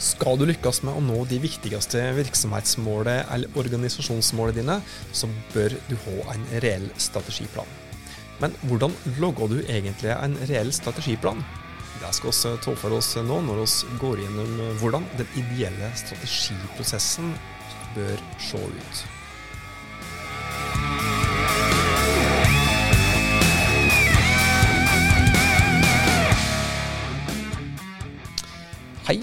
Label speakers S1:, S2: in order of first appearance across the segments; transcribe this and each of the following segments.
S1: Skal du lykkes med å nå de viktigste virksomhetsmålene eller organisasjonsmålene dine, så bør du ha en reell strategiplan. Men hvordan logger du egentlig en reell strategiplan? Det skal vi ta for oss nå når vi går gjennom hvordan den ideelle strategiprosessen bør se ut. Hei,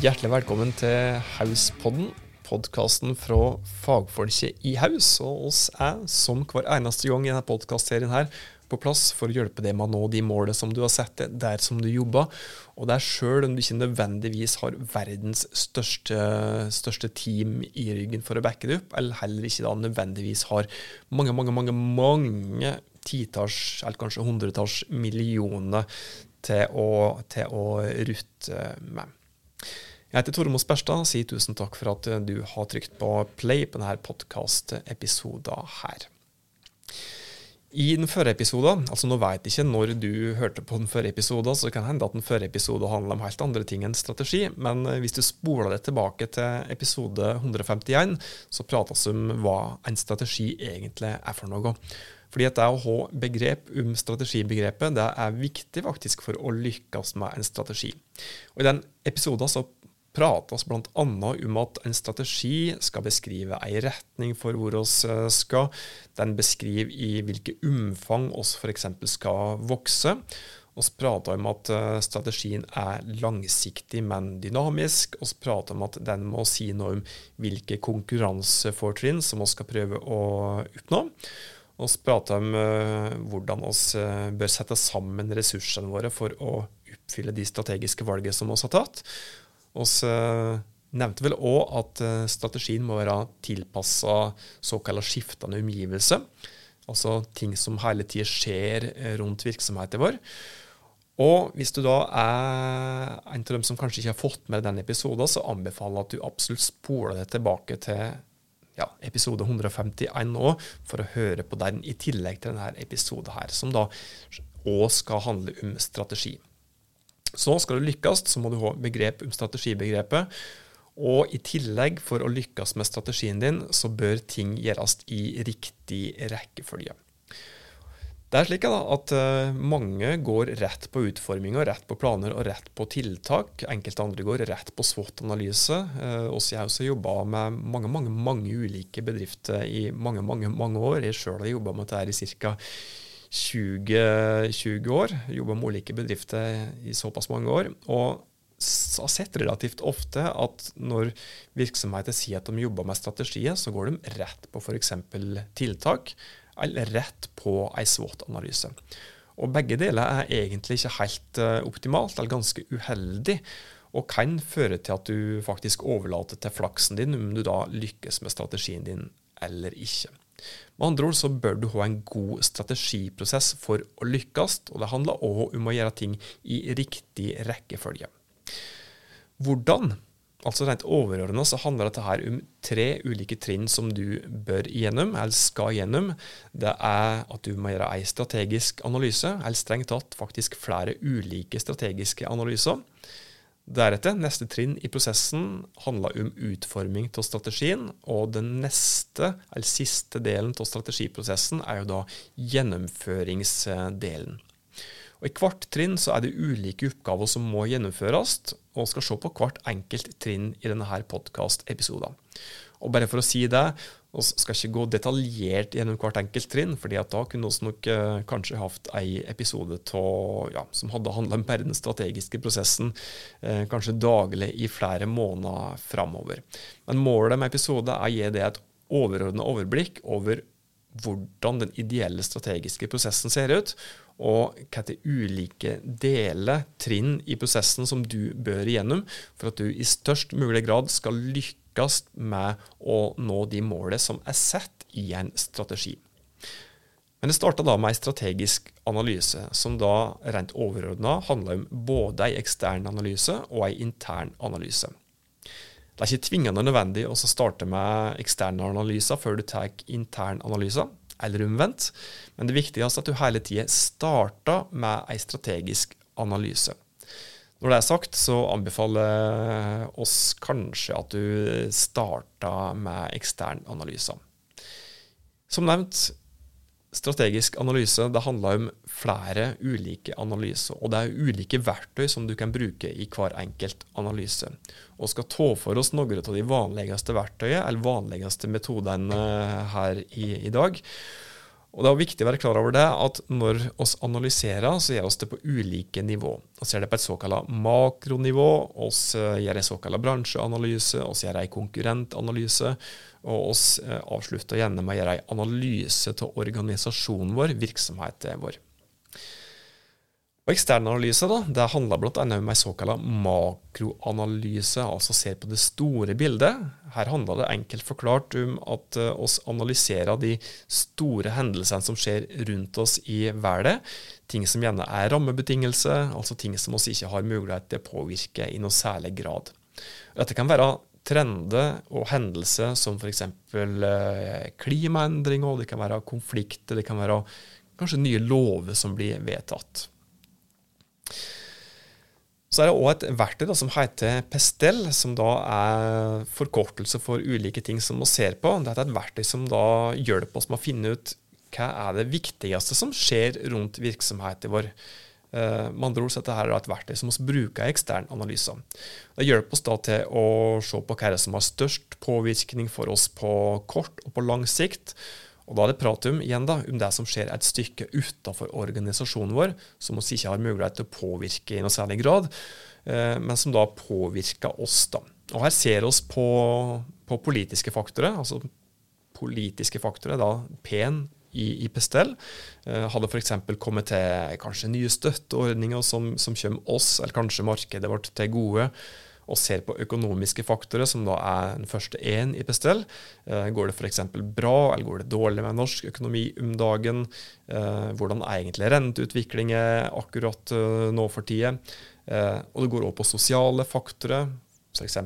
S1: hjertelig velkommen til Hauspodden, podkasten fra fagfolket i Haus. Og oss er, som hver eneste gang i denne podkastserien her, på plass for å hjelpe deg med å nå de målene som du har sett deg der som du jobber. Og det er sjøl om du ikke nødvendigvis har verdens største, største, team i ryggen for å backe det opp, eller heller ikke da nødvendigvis har mange, mange, mange, mange titalls, eller kanskje hundretalls millioner til å, til å rutte med. Jeg heter Tormod Sperstad og sier tusen takk for at du har trykt på play på denne podkast-episoden her. I den førre episoden, altså nå jeg ikke når du hørte på den førre episoden, så det kan hende at den førre episoden handler om helt andre ting enn strategi, men hvis du spoler det tilbake til episode 151, så prates om hva en strategi egentlig er for noe. Fordi at det å ha begrep om strategibegrepet det er viktig faktisk for å lykkes med en strategi. Og I den episoden så prates bl.a. om at en strategi skal beskrive en retning for hvor vi skal. Den beskriver i hvilket omfang vi f.eks. skal vokse. Vi prater om at strategien er langsiktig, men dynamisk. Vi prater om at den må si noe om hvilke konkurransefortrinn som vi skal prøve å oppnå. Vi prater om hvordan vi bør sette sammen ressursene våre for å oppfylle de strategiske valgene som vi har tatt. Vi nevnte vel òg at strategien må være tilpassa såkalla skiftende omgivelser. Altså ting som hele tida skjer rundt virksomheten vår. Og hvis du da er en av dem som kanskje ikke har fått med denne episoden, så anbefaler jeg at du absolutt spoler deg tilbake til ja, episode 151 nå, for å høre på den i tillegg til denne episoden her, som da òg skal handle om strategi. Så skal du lykkes, så må du ha begrep om strategibegrepet. Og i tillegg, for å lykkes med strategien din, så bør ting gjøres i riktig rekkefølge. Det er slik at mange går rett på utforming og rett på planer og rett på tiltak. Enkelte andre går rett på SWOT-analyse. Også jeg har jobba med mange mange, mange ulike bedrifter i mange mange, mange år. Jeg sjøl har jobba med dette i ca. 20, 20 år. Jobba med ulike bedrifter i såpass mange år. Og har sett relativt ofte at når virksomheter sier at de jobber med strategier, så går de rett på f.eks. tiltak, eller rett på ei SWOT-analyse. Og begge deler er egentlig ikke helt optimalt, eller ganske uheldig, og kan føre til at du faktisk overlater til flaksen din om du da lykkes med strategien din eller ikke. Med andre ord så bør du ha en god strategiprosess for å lykkes, og det handler òg om å gjøre ting i riktig rekkefølge. Hvordan? Altså Rent overordna så handler dette her om tre ulike trinn som du bør gjennom, eller skal gjennom. Det er at du må gjøre en strategisk analyse, eller strengt tatt faktisk flere ulike strategiske analyser. Deretter, neste trinn i prosessen handler om utforming av strategien, og den neste, eller siste delen av strategiprosessen er jo da gjennomføringsdelen. Og I hvert trinn så er det ulike oppgaver som må gjennomføres, og skal se på hvert enkelt trinn i denne podkast-episoden. Og bare for å si det, vi skal ikke gå detaljert gjennom hvert enkelt trinn, fordi da kunne vi nok eh, kanskje hatt en episode til, ja, som hadde handla om bare den strategiske prosessen, eh, kanskje daglig i flere måneder framover. Men målet med episoden er å gi det et overordna overblikk over hvordan den ideelle strategiske prosessen ser ut, og hvilke ulike deler, trinn i prosessen som du bør igjennom for at du i størst mulig grad skal lykkes med å nå de målene som er satt i en strategi. Men det starta da med en strategisk analyse, som da rent overordna handler om både en ekstern analyse og en intern analyse. Det er ikke tvingende nødvendig å starte med eksterne analyser før du tar intern analyser, eller omvendt, men det viktigste er at du hele tida starter med en strategisk analyse. Når det er sagt, så anbefaler oss kanskje at du starter med ekstern analyse. Som nevnt, strategisk analyse det handler om flere ulike analyser. Og det er ulike verktøy som du kan bruke i hver enkelt analyse. Og skal ta for oss noen av de vanligste verktøyene, eller vanligste metodene her i, i dag. Og Det er viktig å være klar over det at når vi analyserer, så gjør vi det på ulike nivå. Vi gjør det på et såkalt makronivå, vi gjør en såkalt bransjeanalyse, vi gjør en konkurrentanalyse, og vi eh, avslutter gjerne med å gjøre en analyse av organisasjonen vår, virksomheten vår. Og Eksternanalyse da, det handler bl.a. om en såkalt makroanalyse, altså ser på det store bildet. Her handler det enkelt forklart om at uh, oss analyserer de store hendelsene som skjer rundt oss i verden. Ting som gjerne er rammebetingelser, altså ting som oss ikke har mulighet til å påvirke i noe særlig grad. Dette kan være trender og hendelser som f.eks. Uh, klimaendringer, det kan være konflikter, det kan være kanskje nye lover som blir vedtatt. Så er det òg et verktøy da, som heter Pestel, som da er forkortelse for ulike ting som vi ser på. Dette er et verktøy som da hjelper oss med å finne ut hva er det viktigste som skjer rundt virksomheten vår. Uh, med andre ord, så dette er et verktøy som vi bruker i ekstern analyse. Det hjelper oss da til å se på hva det som har størst påvirkning for oss på kort og på lang sikt. Og Da er det prat om, igjen da, om det som skjer et stykke utenfor organisasjonen vår, som vi ikke har mulighet til å påvirke i noe særlig grad, eh, men som da påvirker oss. da. Og Her ser vi på, på, politiske faktorer. altså Politiske faktorer, da pen i, i Pestel. Eh, hadde f.eks. kommet til kanskje nye støtteordninger som, som kommer oss, eller kanskje markedet vårt, til gode og ser på økonomiske faktorer, som da er den første én i Bestell. Eh, går det f.eks. bra, eller går det dårlig med norsk økonomi om dagen? Eh, hvordan er egentlig renteutviklingen akkurat eh, nå for tida? Og det går også på sosiale faktorer. F.eks.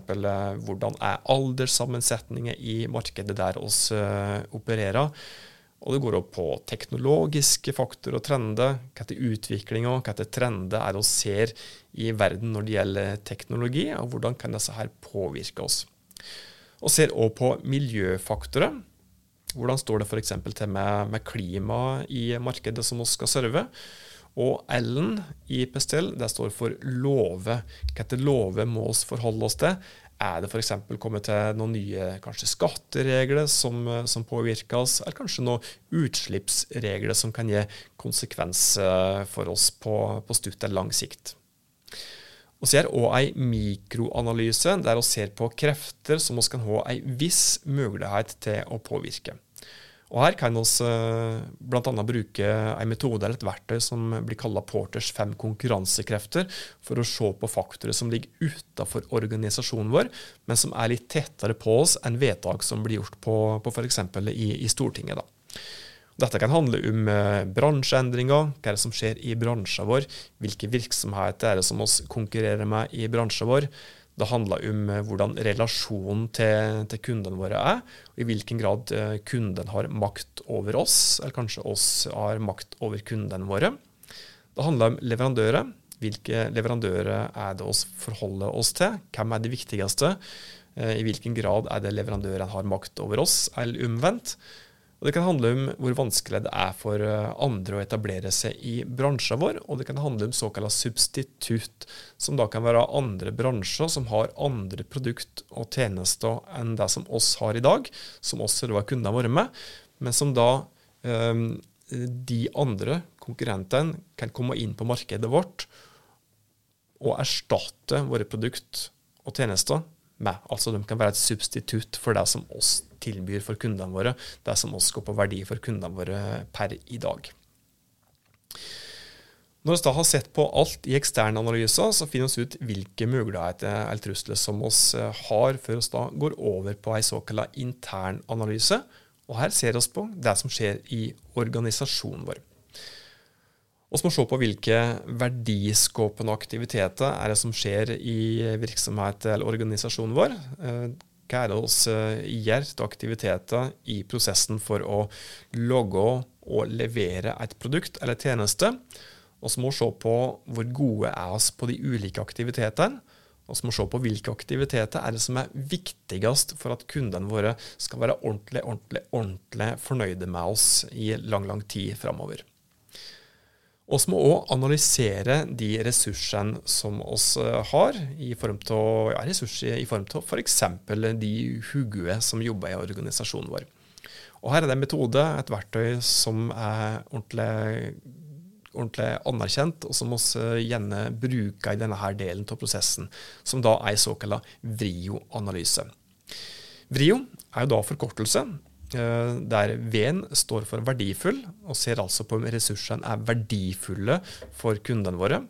S1: hvordan er alderssammensetningen i markedet der oss opererer? Og det går opp på teknologiske faktorer og trender. Hva er utviklinga, hva er trender er det vi ser i verden når det gjelder teknologi, og hvordan kan disse her påvirke oss. Og ser òg på miljøfaktorer. Hvordan står det f.eks. til med, med klima i markedet som vi skal serve? Og L-en i Pestel det står for love. Etter love må vi forholde oss til? Er det f.eks. kommet til noen nye kanskje skatteregler som, som påvirker oss, eller kanskje noen utslippsregler som kan gi konsekvenser for oss på, på stutt eller lang sikt? Vi det òg en mikroanalyse der vi ser på krefter som vi kan ha en viss mulighet til å påvirke. Og Her kan vi uh, bl.a. bruke en metode eller et verktøy som blir kalt Porters fem konkurransekrefter, for å se på faktorer som ligger utenfor organisasjonen vår, men som er litt tettere på oss enn vedtak som blir gjort på, på f.eks. I, i Stortinget. da. Dette kan handle om uh, bransjeendringer, hva er det som skjer i bransjen vår, hvilke virksomheter er det som oss konkurrerer med i bransjen vår. Det handler om uh, hvordan relasjonen til, til, kundene våre er, og i hvilken grad uh, kunden har makt over oss, eller kanskje oss har makt over kundene våre. Det handler om leverandører. Hvilke leverandører er det oss forholder oss til? Hvem er de viktigste? I hvilken grad er det leverandøren har makt over oss, eller omvendt? Og Det kan handle om hvor vanskelig det er for eh, andre å etablere seg i bransjen vår, og det kan handle om såkalt substitutt, som da kan være andre bransjer som har andre produkt og tjenester enn det som oss har i dag, som oss eller kundene våre med, men som da um, de andre konkurrentene kan komme inn på markedet vårt og erstatte våre produkt og tjenester med. Altså de kan være et substitutt for det som oss tilbyr for kundene våre, det som oss går på verdi for kundene våre per i dag. Når vi da har sett på alt i eksterne analyser, så finner vi ut hvilke muligheter eller trusler som vi eh, har, før vi går over på en såkalt intern analyse. Og her ser vi på det som skjer i organisasjonen vår. Vi må se på hvilke verdiskåpende aktiviteter er det som skjer i virksomhet eller organisasjonen vår. Eh, hva er det vi eh, gjør til aktiviteter i prosessen for å logge og levere et produkt eller tjeneste? Vi må se på hvor gode er oss på de ulike aktivitetene. Vi må se på hvilke aktiviteter er det som er viktigst for at kundene våre skal være ordentlig, ordentlig, ordentlig fornøyde med oss i lang, lang tid framover. Vi må òg analysere de ressursene som vi har, i form av ja, ressurser i form av f.eks. de hugue som jobber i organisasjonen vår. Og Her er det en metode, et verktøy, som er ordentlig, ordentlig anerkjent, og som vi gjerne bruker i denne her delen av prosessen, som da er såkalt VRIO-analyse. VRIO er jo da forkortelse, eh, der V-en står for verdifull, og ser altså på om ressursene er verdifulle for kundene våre.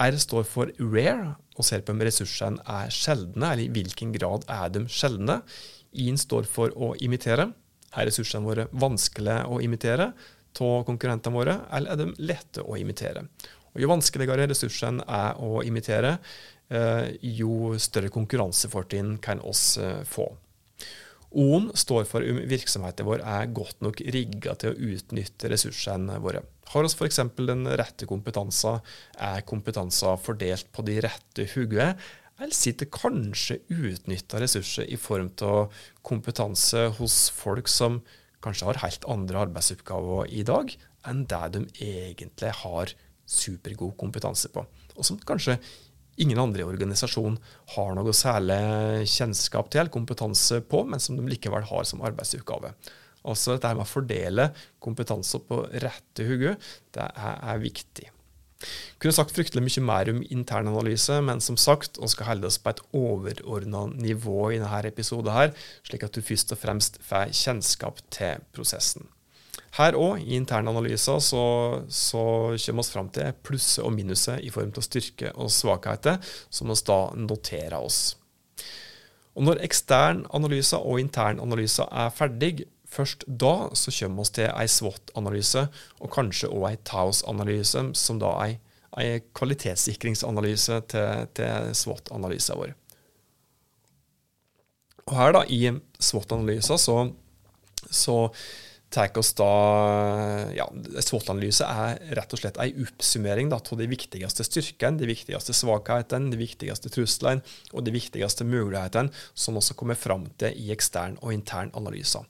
S1: R står for rare, og ser på om ressursene er sjeldne, eller i hvilken grad er de sjeldne. I-en står for å imitere. Er ressursene våre vanskelige å imitere av konkurrentene våre, eller er de lette å imitere? Og jo vanskeligere ressursene er å imitere, eh, jo større konkurransefortrinn kan oss eh, få. O-en står for om virksomheten vår er godt nok rigga til å utnytte ressursene våre. Har vi f.eks. den rette kompetansen, er kompetansen fordelt på de rette hodene, eller sitter kanskje utnytta ressurser i form av kompetanse hos folk som kanskje har helt andre arbeidsoppgaver i dag enn det de egentlig har supergod kompetanse på, og som kanskje ingen andre i organisasjonen har noe særlig kjennskap til eller kompetanse på, men som de likevel har som arbeidsoppgave. Altså dette med å fordele kompetanse på rette hode, det er, er viktig. Kunne sagt fryktelig mye mer om internanalyse, men som sagt, vi skal holde oss på et overordna nivå i denne episoden, slik at du først og fremst får kjennskap til prosessen. Her òg, i internanalyser, så, så kommer vi fram til plusser og minuser i form av styrke og svakheter, som vi da noterer oss. Og Når ekstern analyse og intern analyse er ferdig, Først da så kommer vi til ei SWOT-analyse, og kanskje òg ei TAOS-analyse, som da er ei kvalitetssikringsanalyse til, til SWOT-analysen vår. Og her da, I SWOT-analysen så, så tar oss da ja, SWOT-analyse er rett og slett ei oppsummering av de viktigste styrkene, de viktigste svakhetene, de viktigste truslene og de viktigste mulighetene som også kommer fram til i ekstern og intern analyser.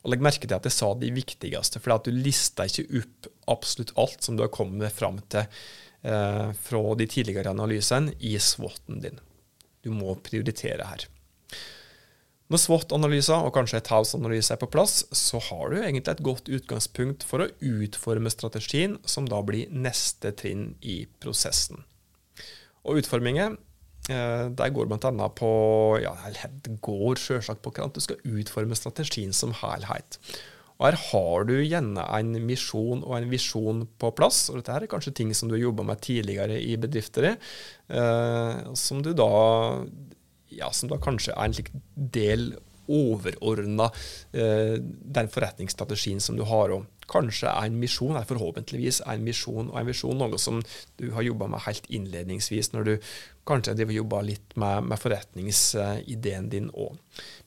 S1: Og Legg merke til at jeg sa de viktigste, for du lista ikke opp absolutt alt som du har kommet fram til eh, fra de tidligere analysene i SWOT-en din. Du må prioritere her. Når SWOT-analyser og kanskje et House-analyse er på plass, så har du egentlig et godt utgangspunkt for å utforme strategien, som da blir neste trinn i prosessen. Og utformingen Eh, der går bl.a. på ja, det går selvsagt på hvordan du skal utforme strategien som helhet. Og Her har du gjerne en misjon og en visjon på plass. og Dette er kanskje ting som du har jobba med tidligere i bedrifter, eh, som du da ja, som da kanskje er en slik del overordna eh, den forretningsstrategien som du har. Og kanskje er en misjon, er forhåpentligvis en misjon og en visjon noe som du har jobba med helt innledningsvis, når du kanskje har jobba litt med, med forretningsideen din òg.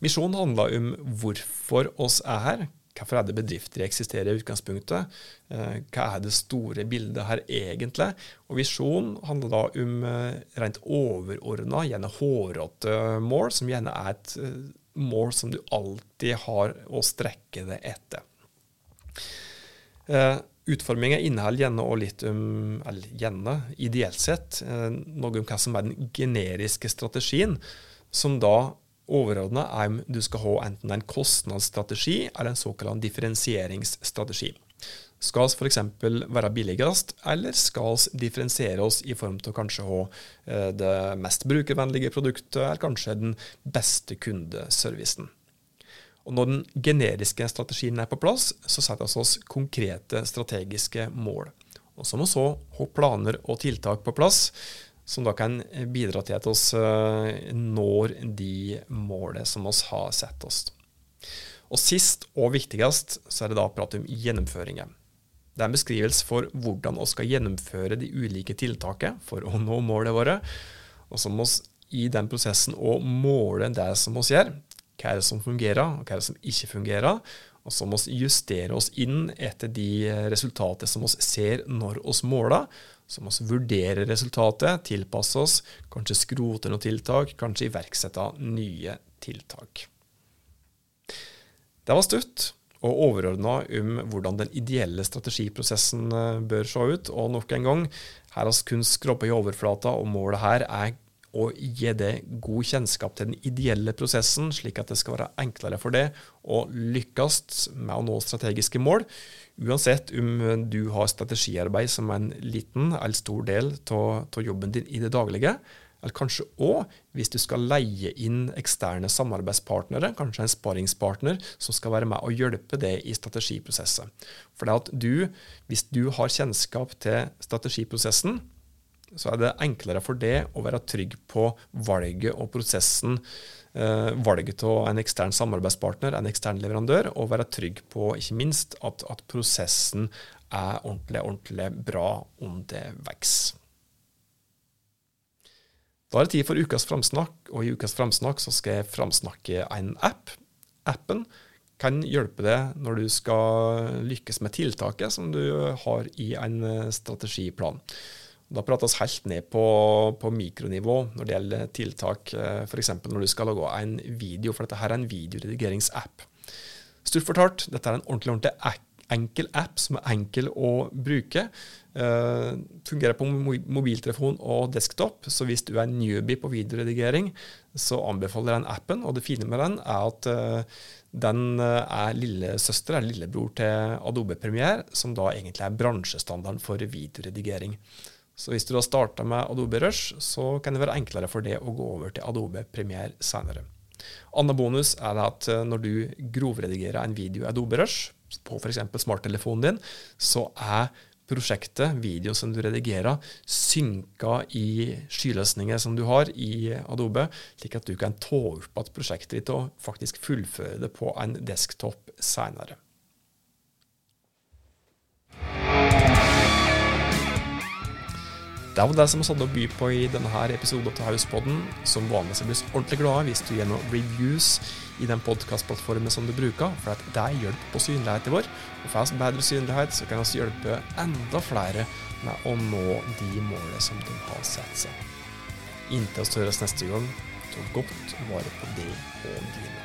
S1: Misjonen handler om hvorfor oss er her. Hvorfor er det bedrifter eksisterer i utgangspunktet? Eh, hva er det store bildet her egentlig? Og Visjon handler da om eh, rent overordna, gjerne hårete mål, som gjerne er et eh, mål som du alltid har å strekke deg etter. Utforminga inneholder gjerne og litt om eller gjerne, ideelt sett, noe om hva som er den generiske strategien, som da overordna er om du skal ha enten en kostnadsstrategi eller en såkalt differensieringsstrategi. Skal vi f.eks. være billigst, eller skal vi differensiere oss i form av kanskje å ha eh, det mest brukervennlige produktet, eller kanskje den beste kundeservicen? Og Når den generiske strategien er på plass, så setter vi oss konkrete strategiske mål. Og Så må vi ha planer og tiltak på plass, som da kan bidra til at vi eh, når de målene som vi har satt oss. Og Sist og viktigst så er det da å prate om gjennomføringen. Det er en beskrivelse for hvordan vi skal gjennomføre de ulike tiltakene for å nå målet våre. Og så må vi i den prosessen òg måle det som vi gjør. Hva er det som fungerer, og hva er det som ikke fungerer? Og så må vi justere oss inn etter de resultatene som vi ser når vi måler. Så må vi vurdere resultatet, tilpasse oss, kanskje skrote noen tiltak, kanskje iverksette nye tiltak. Det var stutt og overordna om hvordan den ideelle strategiprosessen eh, bør se ut. Og nok en gang, her har vi kun skrapa i overflata, og målet her er å gi det god kjennskap til den ideelle prosessen, slik at det skal være enklere for det å lykkes med å nå strategiske mål, uansett om du har strategiarbeid som en liten eller stor del av jobben din i det daglige, eller kanskje òg hvis du skal leie inn eksterne samarbeidspartnere, kanskje en sparingspartner, som skal være med og hjelpe deg i strategiprosesset. For det at du, hvis du har kjennskap til strategiprosessen, så er det enklere for deg å være trygg på valget og prosessen, eh, valget av en ekstern samarbeidspartner, en ekstern leverandør, og være trygg på ikke minst at, at prosessen er ordentlig, ordentlig bra om det vokser. Da er det tid for ukas framsnakk, og i ukas framsnakk så skal jeg framsnakke en app. Appen kan hjelpe deg når du skal lykkes med tiltaket som du har i en eh, strategiplan. Da prates helt ned på, på, mikronivå når det gjelder tiltak, eh, f.eks. når du skal lage en video, for dette her er en videoredigeringsapp. Stort fortalt, dette er en ordentlig, ordentlig enkel app som er enkel å bruke. Uh, fungerer på mobiltelefon og desktop, så hvis du er newbie på videoredigering, så anbefaler jeg den appen. Og det fine med den er at uh, den er lillesøster, er lillebror til Adobe Premiere, som da egentlig er bransjestandarden for videoredigering. Så hvis du har starta med Adobe Rush, så kan det være enklere for det å gå over til Adobe Premiere senere. Annen bonus er at når du grovredigerer en video i Adobe Rush, på f.eks. smarttelefonen din, så er prosjektet, videoen som du redigerer, synka i skyløsninger som du har i Adobe, slik at du kan ta opp igjen prosjektet ditt og faktisk fullføre det på en desktop senere. Det var det som er hadde å by på i denne episoden av Hauspodden. Som vanlig så blir vi ordentlig glade hvis du noen reviews i den podkastplattformen som du bruker, for at det hjelper på synligheten vår. Og får vi bedre synlighet, så kan vi hjelpe enda flere med å nå de målene som de har satt seg. Inntil vi høres neste gang, ta godt vare på det og dine.